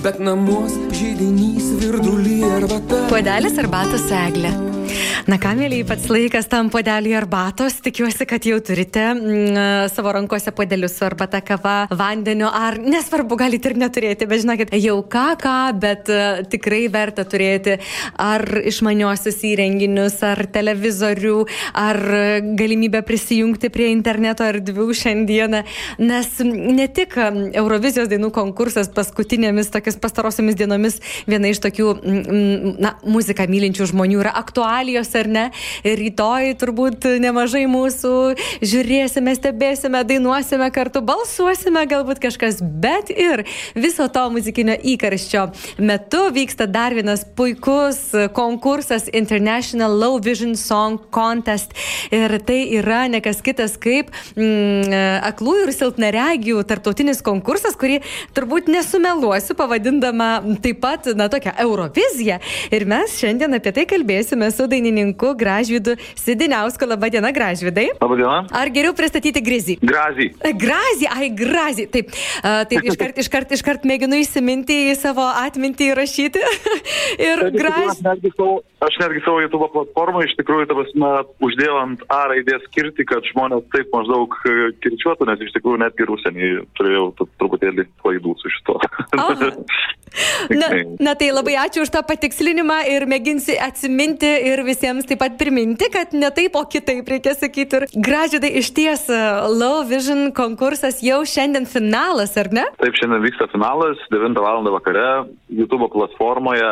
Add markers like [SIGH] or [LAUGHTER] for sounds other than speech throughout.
Bet namuos žydinys virdulį arbata. Puodelis arbatos eglė. Na ką, mėlyje, pats laikas tam puodelį arbatos. Tikiuosi, kad jau turite mm, savo rankose puodelius su arbata, kava, vandeniu, ar nesvarbu, galite ir neturėti, bet žinokit, jau ką, ką, bet uh, tikrai verta turėti ar išmaniosius įrenginius, ar televizorių, ar galimybę prisijungti prie interneto erdvių šiandieną, nes ne tik Eurovizijos dainų konkursas paskutinėmis, tokias pastarosiomis dienomis viena iš tokių, mm, na, muziką mylinčių žmonių yra aktualijos ar ne. Rytoj turbūt nemažai mūsų žiūrėsime, stebėsime, dainuosime kartu, balsuosime galbūt kažkas, bet ir viso to muzikinio įkarščio metu vyksta dar vienas puikus konkursas International Low Vision Song Contest. Ir tai yra ne kas kitas kaip mm, aklųjų ir silpnaregių tarptautinis konkursas, kurį turbūt nesumeluosiu, pavadindama taip pat, na, tokią Euroviziją. Ir mes šiandien apie tai kalbėsime su dainininku Gražvydu Sidiniausku. Labadiena, Gražvydai. Labadiena. Ar geriau pristatyti Grizį? Grazį. Grazį, ai, Grazį. Taip, uh, taip iškart, [LAUGHS] iškart, iškart mėginu įsiminti į savo atmintį įrašyti. [LAUGHS] ir Aš Grazį. netgi savo, aš netgi savo YouTube platformą iš tikrųjų, ta prasme, uždėjau ant A raidės skirti, kad žmonės taip maždaug e, kirčiuotų, nes iš tikrųjų netgi ir užsienį turėjau tu- truputėlį klaidų su šito. [LAUGHS] Na, na tai labai ačiū už tą patikslinimą ir mėginsiu atsiminti ir visiems taip pat priminti, kad ne taip, o kitaip reikia sakyti. Ir gražiai iš ties uh, Low Vision konkursas jau šiandien finalas, ar ne? Taip, šiandien vyksta finalas, 9 val. vakare, YouTube platformoje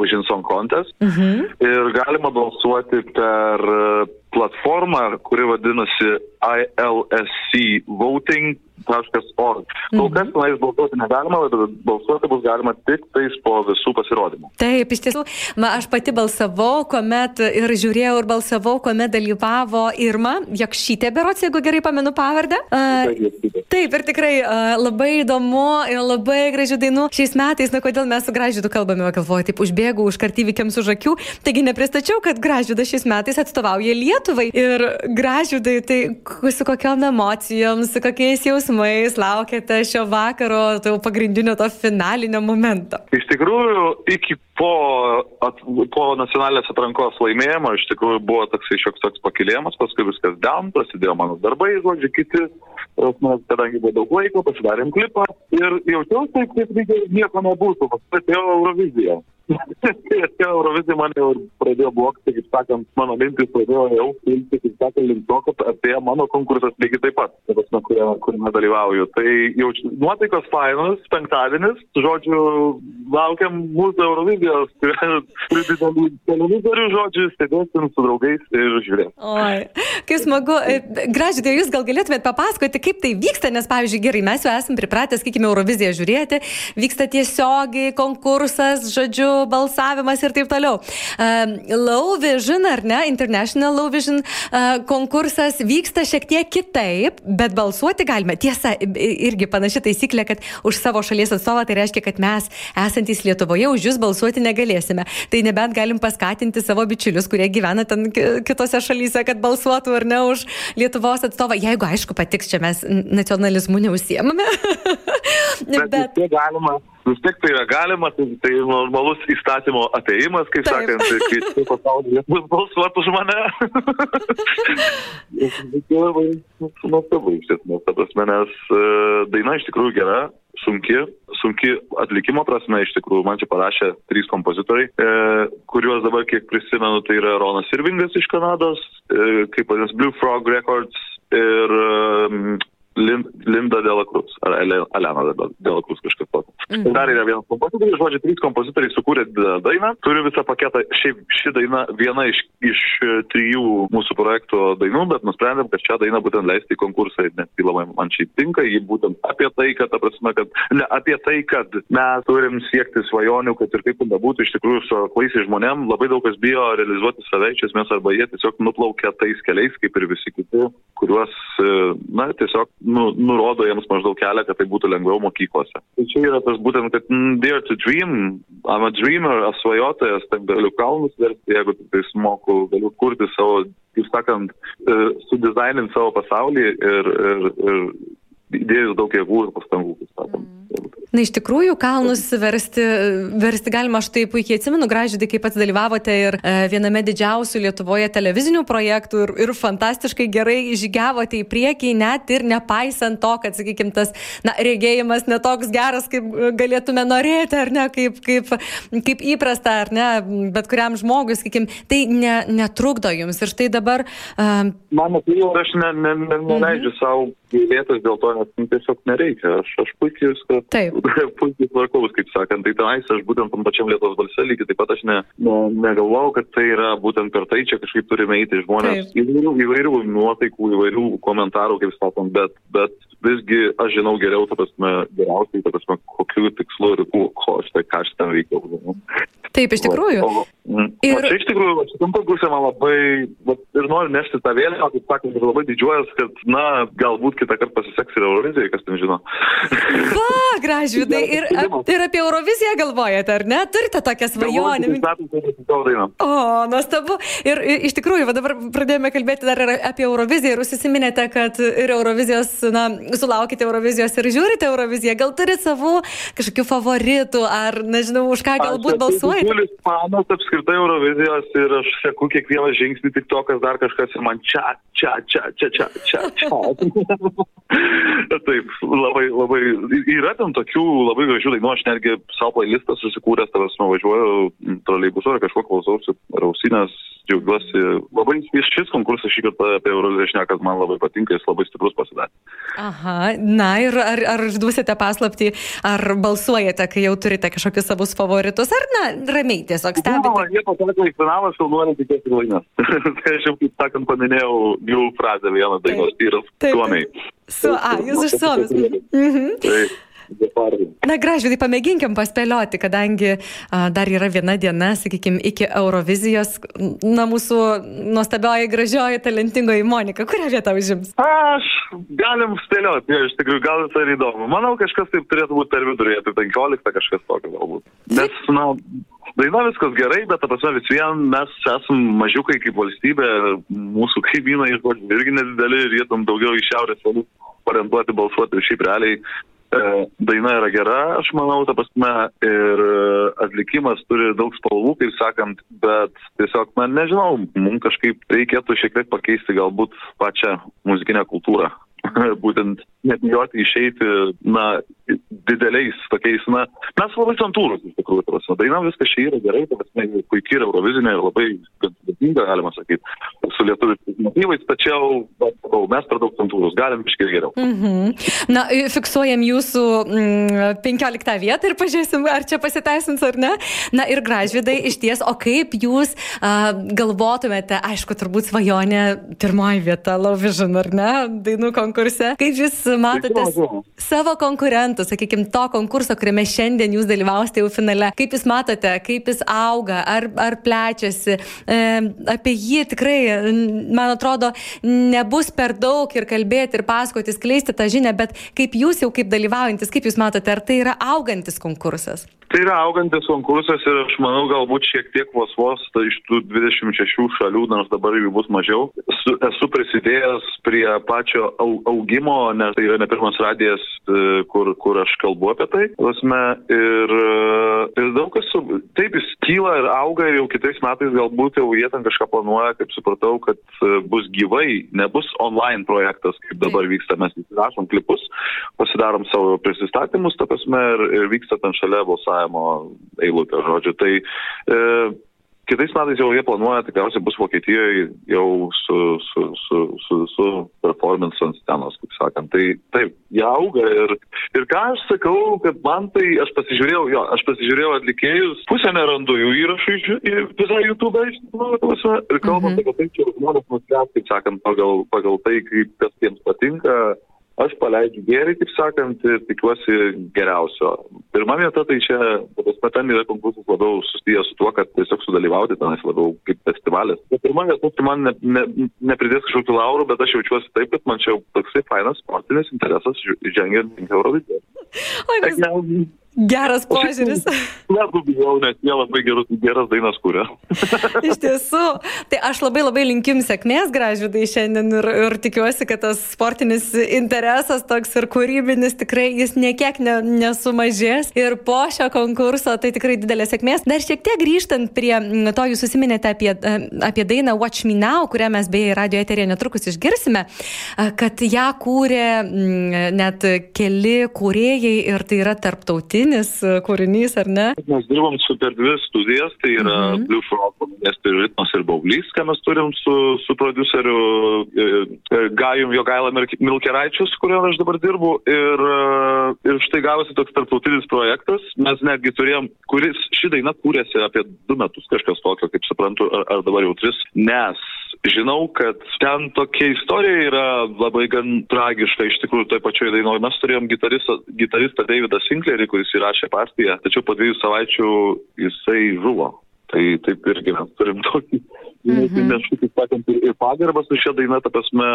Vision Song Contest. Mhm. Ir galima balsuoti per e, platformą, kuri vadinasi ILSC voting.org. Kol kas tenais balsuoti negalima, bet balsuoti bus galima tik tais po visų pasirodymų. Taip, iš tiesų, ma, aš pati balsavau, kuomet ir žiūrėjau ir balsavau, kuomet dalyvavo Irma Jakšytė, berots, jeigu gerai pamenu pavardę. Uh, Taip, ir tikrai uh, labai įdomu ir labai gražių dainų. Šiais metais, na kodėl mes su Gražydu kalbame, galvoju, taip užbėgau už kartyvykiams už akių, taigi nepristačiau, kad Gražydas šiais metais atstovauja Lietuvai. Ir Gražydai, tai su kokiam emocijom, su kokiais jausmais laukėte šio vakaro, to pagrindinio to finalinio momento. Iš tikrųjų, iki po, at, po nacionalinės atrankos laimėjimo, iš tikrųjų buvo toksai šioks toks pakilėjimas, paskui viskas down, prasidėjo mano darbai, žodžiu, kiti, mes, kadangi buvo daug laiko, pasidarėm klipą ir jaučiausi kaip lyg ir nieko nebūtų, paskui atėjo Eurovizija. Atėjo Eurovizija, man jau pradėjo blokti, kaip sakant, mano mintis pradėjo jau kilti, kaip sakant, link to, kad atėjo mano konkursas lygiai taip pat, ta prasme, kuriame, kuriame dalyvauju. Tai jau nuotaikos fainos, penktadienis, žodžiu, laukiam mūsų Eurovizijos, [LAUGHS] turiu didelį televizorių, žodžiu, stebėsim su draugais ir žiūrėsim. Oi, kaip smagu. Gražiai, tai jūs gal galėtumėte papasakoti, kaip tai vyksta, nes, pavyzdžiui, gerai, mes jau esame pripratę, sakykime, Euroviziją žiūrėti, vyksta tiesiogiai konkursas, žodžiu, balsavimas ir taip toliau. Uh, Low Vision, ar ne, International Low Vision uh, konkursas vyksta šiek tiek kitaip, bet balsuoti galime. Tiesa, irgi panaši taisyklė, kad už savo šalies atstovą tai reiškia, kad mes esantys Lietuvoje už jūs balsuoti negalėsime. Tai nebent galim paskatinti savo bičiulius, kurie gyvena ten ki- kitose šalyse, kad balsuotų ar ne už Lietuvos atstovą. Jeigu, aišku, patiks, čia mes nacionalizmu neusiemame. [LAUGHS] Bet, bet... galima, vis tiek tai yra galima, tai, tai normalus įstatymo ateimas, kaip Taip. sakant, tai kai [LAUGHS] tai pasaulyje bus balsuoti už mane. [LAUGHS] Nuostabu iš esmės, ta prasme, nes e, daina iš tikrųjų gera, sunki, sunki atlikimo prasme, iš tikrųjų, man čia parašė trys kompozitoriai, e, kuriuos dabar kiek prisimenu, tai yra Ronas Irvingas iš Kanados, e, kaip vadinasi Blue Frog Records ir e, Lin, Linda Delakrus, ar Elena Dela- Delakrus kažkas tokio. Mm. Dar yra vienas kompozitorius, žodžiu, trys kompozitoriai sukūrė dainą, turi visą paketą, šiaip ši daina viena iš, iš e, trijų mūsų projekto dainų, bet nusprendėm, kad šią dainą būtent leisti į konkursą, nes tai labai man šiaip tinka, ji būtent apie tai, kad, ta prasme, kad, ne, apie tai, kad mes turim siekti svajonių, kad ir kaip bebūtų, iš tikrųjų su klaisiai žmonėm labai daug kas bijo realizuoti save iš esmės arba jie tiesiog nuplaukia tais keliais, kaip ir visi kiti, kuriuos, e, na, tiesiog nu, nurodo jiems maždaug kelią, kad tai būtų lengviau mokyklose. Tai čia yra tas būtent, kad mm, dare to dream, I'm a dreamer, aš svajotojas, taip galiu kalnus versti, jeigu tik tai moku, galiu kurti savo, kaip sakant, e, sudizaininti savo pasaulį ir, ir, ir įdėjus daug jėgų ir pastangų. Na, iš tikrųjų, kalnus versti, versti galima, aš tai puikiai atsimenu, gražydai, kaip pats dalyvavote ir e, viename didžiausių Lietuvoje televizinių projektų ir, ir fantastiškai gerai žygiavote į priekį, net ir nepaisant to, kad, sakykime, tas na, regėjimas netoks geras, kaip galėtume norėti, ar ne, kaip, kaip, kaip įprasta, ar ne, bet kuriam žmogui, sakykime, tai ne, netrukdo jums. Ir štai dabar... Um, Mano tai jau aš ne, ne, ne, neleidžiu mhm. savo gailėtis dėl to, nes nu, tiesiog nereikia. Aš, aš puikiai viską, [LAUGHS] puikiai tvarkaus, kaip sakant. Tai tenais aš būtent tam pačiam Lietuvos balse lygiai taip pat aš ne, ne, negalvau, kad tai yra būtent per tai čia kažkaip turime eiti žmonės. Taip. Įvairių, įvairių nuotaikų, įvairių komentarų, kaip sakom, bet, bet visgi aš žinau geriau, ta prasme, geriausiai, ta prasme, kokiu tikslu ir ko, aš tai ką aš ten veikiau. Taip, iš tikrųjų. O, o, ir... čia iš tikrųjų, šitam konkursė man labai, va, ir noriu nešti tą vėliavą, kaip sakant, ir labai didžiuojas, kad, na, galbūt kitą kartą pasiseks ir Eurovizijai, kas ten žino. Va, gražvidai, ir, ir apie Euroviziją galvojate, ar ne? Turite tokią svajonę? O, nuostabu. Ir iš tikrųjų, va dabar pradėjome kalbėti dar apie Euroviziją ir užsisiminėte, kad ir Eurovizijos, na, sulaukite Eurovizijos ir žiūrite Euroviziją. Gal turite savų kažkokių favoritų, ar nežinau, už ką galbūt balsuojate? didžiulis fanas apskritai Eurovizijos ir aš seku kiekvieną žingsnį tik to, kas dar kažkas ir man čia, čia, čia, čia, čia, čia, čia. [LAUGHS] [LAUGHS] Taip, labai, labai, yra ten tokių labai gražių dainų, aš netgi savo playlistą susikūręs, tavęs nuvažiuoju, troleibusu ar kažko klausausi, ar ausinės, džiaugiuosi. Labai šis konkursas šį kartą apie Euroviziją šnekas man labai patinka, jis labai stiprus pasidarė. Aha, na ir ar, ar duosite paslapti, ar balsuojate, kai jau turite kažkokius savus favoritus, ar na, ramiai tiesiog stebite? Na, jie pateko į finalą, aš jau noriu tikėti laimės. [LAUGHS] tai aš jau, kaip sakant, paminėjau jų frazę vieną dainos, yra suomiai. Su, a, jūs iš suomis. Mhm. Tai, Na, gražiai, tai pamėginkim paspėlioti, kadangi a, dar yra viena diena, sakykime, iki Eurovizijos, na, mūsų nuostabioji, gražioji, talentingoji Monika, kurią vietą užims? Aš galim spėlioti, iš tikrųjų, gal ir įdomu. Manau, kažkas taip turėtų būti per vidurį, apie 15 kažkas tokio galbūt. Nes, na, Daina viskas gerai, bet, ta prasme, vis vien mes esame mažiukai kaip valstybė, mūsų kaimynai irgi nedideli ir jie tam daugiau iš šiaurės orientuoti balsuoti ir šiaip realiai E, daina yra gera, aš manau, ta prasme, ir atlikimas turi daug spalvų, kaip sakant, bet tiesiog, na, nežinau, mums kažkaip reikėtų šiek tiek pakeisti galbūt pačią muzikinę kultūrą. [LAUGHS] būtent nebijoti išeiti, na, dideliais tokiais, na, mes labai santūrus iš tikrųjų, prasme, daina viskas čia yra gerai, prasme, puikiai yra Eurovizinė ir labai sudėtinga, galima sakyti, su lietuviškais motyvais, tačiau o, mes per daug santūrus, galim iškiai geriau. Mm -hmm. Na, fiksuojam jūsų mm, 15 vietą ir pažiūrėsim, ar čia pasiteisins ar ne. Na ir gražvidai, iš ties, o kaip jūs uh, galvotumėte, aišku, turbūt svajonė pirmoji vieta, Lauvižin, ar ne, dainų konkurse. Kaip Jūs matote savo konkurentų, sakykime, to konkurso, kuriame šiandien Jūs dalyvausite jau finale, kaip Jūs matote, kaip jis auga, ar, ar plečiasi. E, apie jį tikrai, man atrodo, nebus per daug ir kalbėti, ir pasakoti, skleisti tą žinią, bet kaip Jūs jau kaip dalyvaujantis, kaip Jūs matote, ar tai yra augantis konkursas? Tai yra augantis konkursas ir aš manau galbūt šiek tiek vos vos tai iš tų 26 šalių, nors dabar jų bus mažiau, esu, esu prisidėjęs prie pačio au, augimo, nes tai yra ne pirmas radijas, e, kur, kur aš kalbu apie tai. Lasme, ir, e, ir daug kas, taip jis kyla ir auga ir jau kitais metais galbūt jau jie ten kažką planuoja, kaip supratau, kad e, bus gyvai, nebus online projektas, kaip dabar vyksta, mes įsirašom klipus, pasidarom savo prisistatymus, ta prasme, ir, ir vyksta ten šalia balsavimo finansavimo eilutę, žodžiu. Tai e, kitais metais jau jie planuoja, tikriausiai bus Vokietijoje jau su, su, su, su, su performance ant scenos, kaip sakant. Tai taip, jie auga ir, ir ką aš sakau, kad man tai, aš pasižiūrėjau, jo, aš pasižiūrėjau atlikėjus, pusę nerandu jų įrašų visą YouTube, iš tikrųjų, ir kalbant mm -hmm. apie tai, čia žmonės nuspręs, kaip sakant, pagal, pagal tai, kaip kas jiems patinka aš paleidžiu gėrį, kaip sakant, ir tikiuosi geriausio. Pirma vieta tai čia, bet ten yra konkursas labiau susijęs su tuo, kad tiesiog sudalyvauti tenais labiau kaip festivalis. Bet pirma vieta tai man ne, ne, nepridės kažkokių laurų, bet aš jaučiuosi taip, kad man čia toksai fainas sportinis interesas žengiant link Eurovizijos. Oi, mes... Geras požiūris. Nebuvau, nes jie labai gerus, geras dainas kūrė. [LAUGHS] Iš tiesų, tai aš labai labai linkim sėkmės gražvidai šiandien ir, ir tikiuosi, kad tas sportinis interesas toks ir kūrybinis tikrai jis niekiek ne, nesumažės. Ir po šio konkurso tai tikrai didelė sėkmės. Dar šiek tiek grįžtant prie to, jūs užsiminėte apie, apie dainą Watch Me Now, kurią mes beje radio eterėje netrukus išgirsime, kad ją kūrė net keli kūrėjai ir tai yra tarptautinis kūrinys, ar ne? Mes dirbam su per dvi studijas, tai yra mm -hmm. Blue Frog, Miestai Ritmas ir Baublys, ką mes turim su, su produceriu e, e, Gajum Jogaila Milkeraičius, kurio aš dabar dirbu. Ir, e, ir štai gavosi toks tarptautinis projektas. Mes netgi turėjom, kuris ši daina kūrėsi apie du metus, kažkas tokio, kaip suprantu, ar, ar dabar jau tris, nes žinau, kad ten tokia istorija yra labai gan tragiška. Iš tikrųjų, toj pačioj dainoje mes turėjom gitaristą, Davidą Sinklerį, kuris įrašė partiją, tačiau po dviejų savaičių jisai žuvo. Tai taip irgi mes turim tokį Mhm. Mes, kaip sakant, ir, ir pagarbą su šia daina, ta prasme,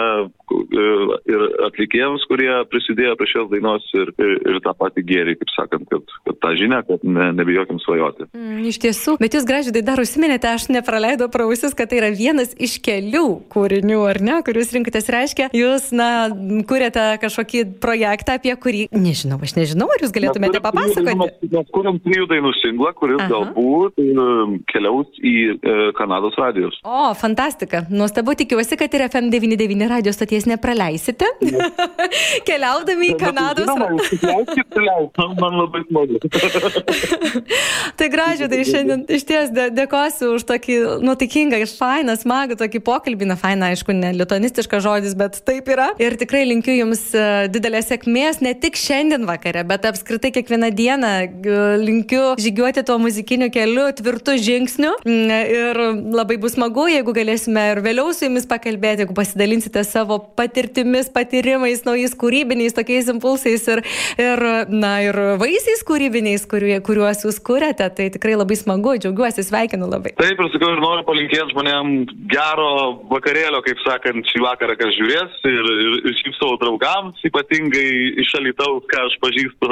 ir atlikėjams, kurie prisidėjo prie šios dainos ir, ir, ir tą patį gėrį, kaip sakant, kad, kad tą žinią, kad ne, nebijokim svajoti. Mm, iš tiesų, bet jūs gražiai dar užsiminėte, aš nepraleidau prausis, kad tai yra vienas iš kelių kūrinių, ar ne, kuriuos rinkitės reiškia, jūs, na, kuriate kažkokį projektą, apie kurį, nežinau, aš nežinau, ar jūs galėtumėte papasakoti. Mes, mes kuriam trijų dainų singlą, kuris Aha. galbūt um, keliaus į e, Kanados radijos. O, fantastika. Nuostabu, tikiuosi, kad ir FM99 radio stoties nepraleisite. [LAUGHS] Keliaudami į Kanados. Man labai smagu. [LAUGHS] tai gražiai, tai šiandien iš ties dėkosiu už tokį nuotaikingą, fainą, smagų tokį pokalbį. Na, fainą, aišku, ne litonistiškas žodis, bet taip yra. Ir tikrai linkiu Jums e, didelės sėkmės ne tik šiandien vakare, bet apskritai kiekvieną dieną linkiu žygiuoti tuo muzikiniu keliu, tvirtu žingsniu. Mm, ir labai bus smagu smagu, jeigu galėsime ir vėliau su jumis pakalbėti, jeigu pasidalinsite savo patirtimis, patyrimais, naujais kūrybiniais tokiais impulsais ir, ir, na, ir vaisiais kūrybiniais, kuriuo, kuriuos jūs kūrėte. Tai tikrai labai smagu, džiaugiuosi, sveikinu labai. Taip, ir sakau, ir noriu palinkėti žmonėm gero vakarėlio, kaip sakant, šį vakarą, kas žiūrės ir, ir, ir šiaip savo draugams, ypatingai iš Alitaus, ką aš pažįstu.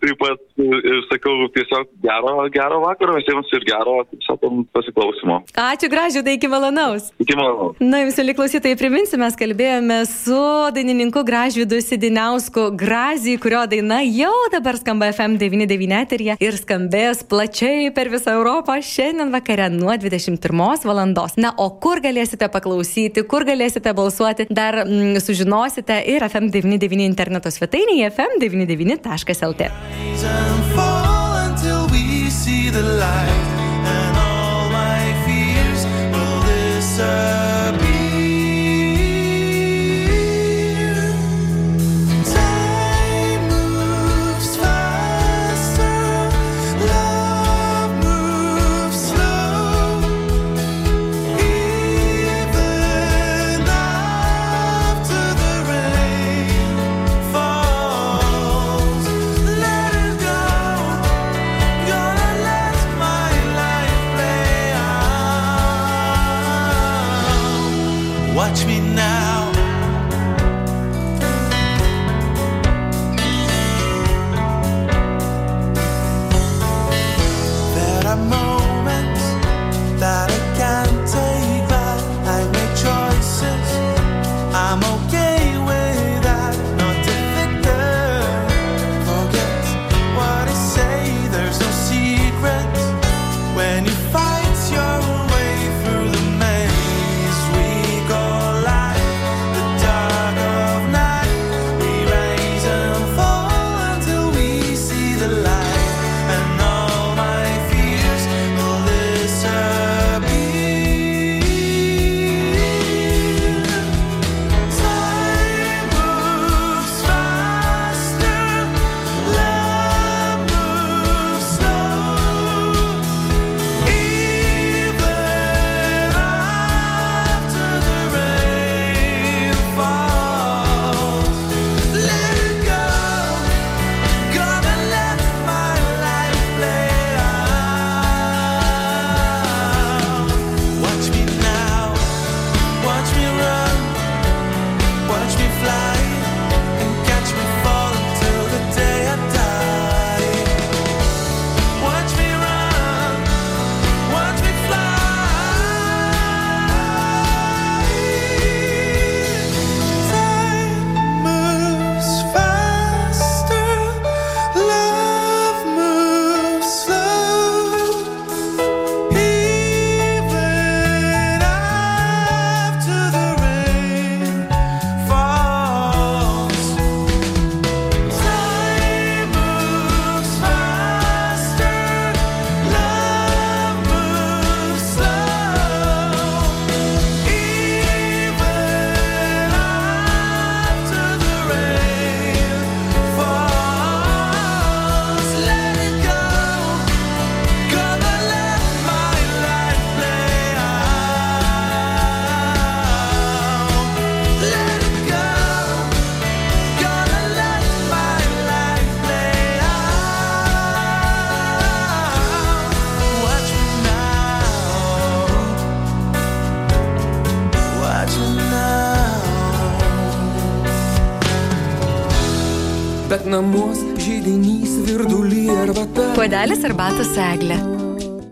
Taip pat ir sakau, tiesiog gero, gero vakaro visiems ir gero, kaip sakant, pasiklausimo. Ačiū gražiai. Gražvydai, iki malonaus. Iki malonaus. Na, jums, mėly klausytojai, priminsiu, mes kalbėjome su dainininku Gražvydu Sidiniausku Grazį, kurio daina jau dabar skamba FM99 eterija ir skambės plačiai per visą Europą šiandien vakare nuo 21 valandos. Na, o kur galėsite paklausyti, kur galėsite balsuoti, dar mm, sužinosite ir FM99 interneto svetainėje fm99.lt. see the light coração. Namuos žydinys virdulį arbata. Puodelis arbatos eglė.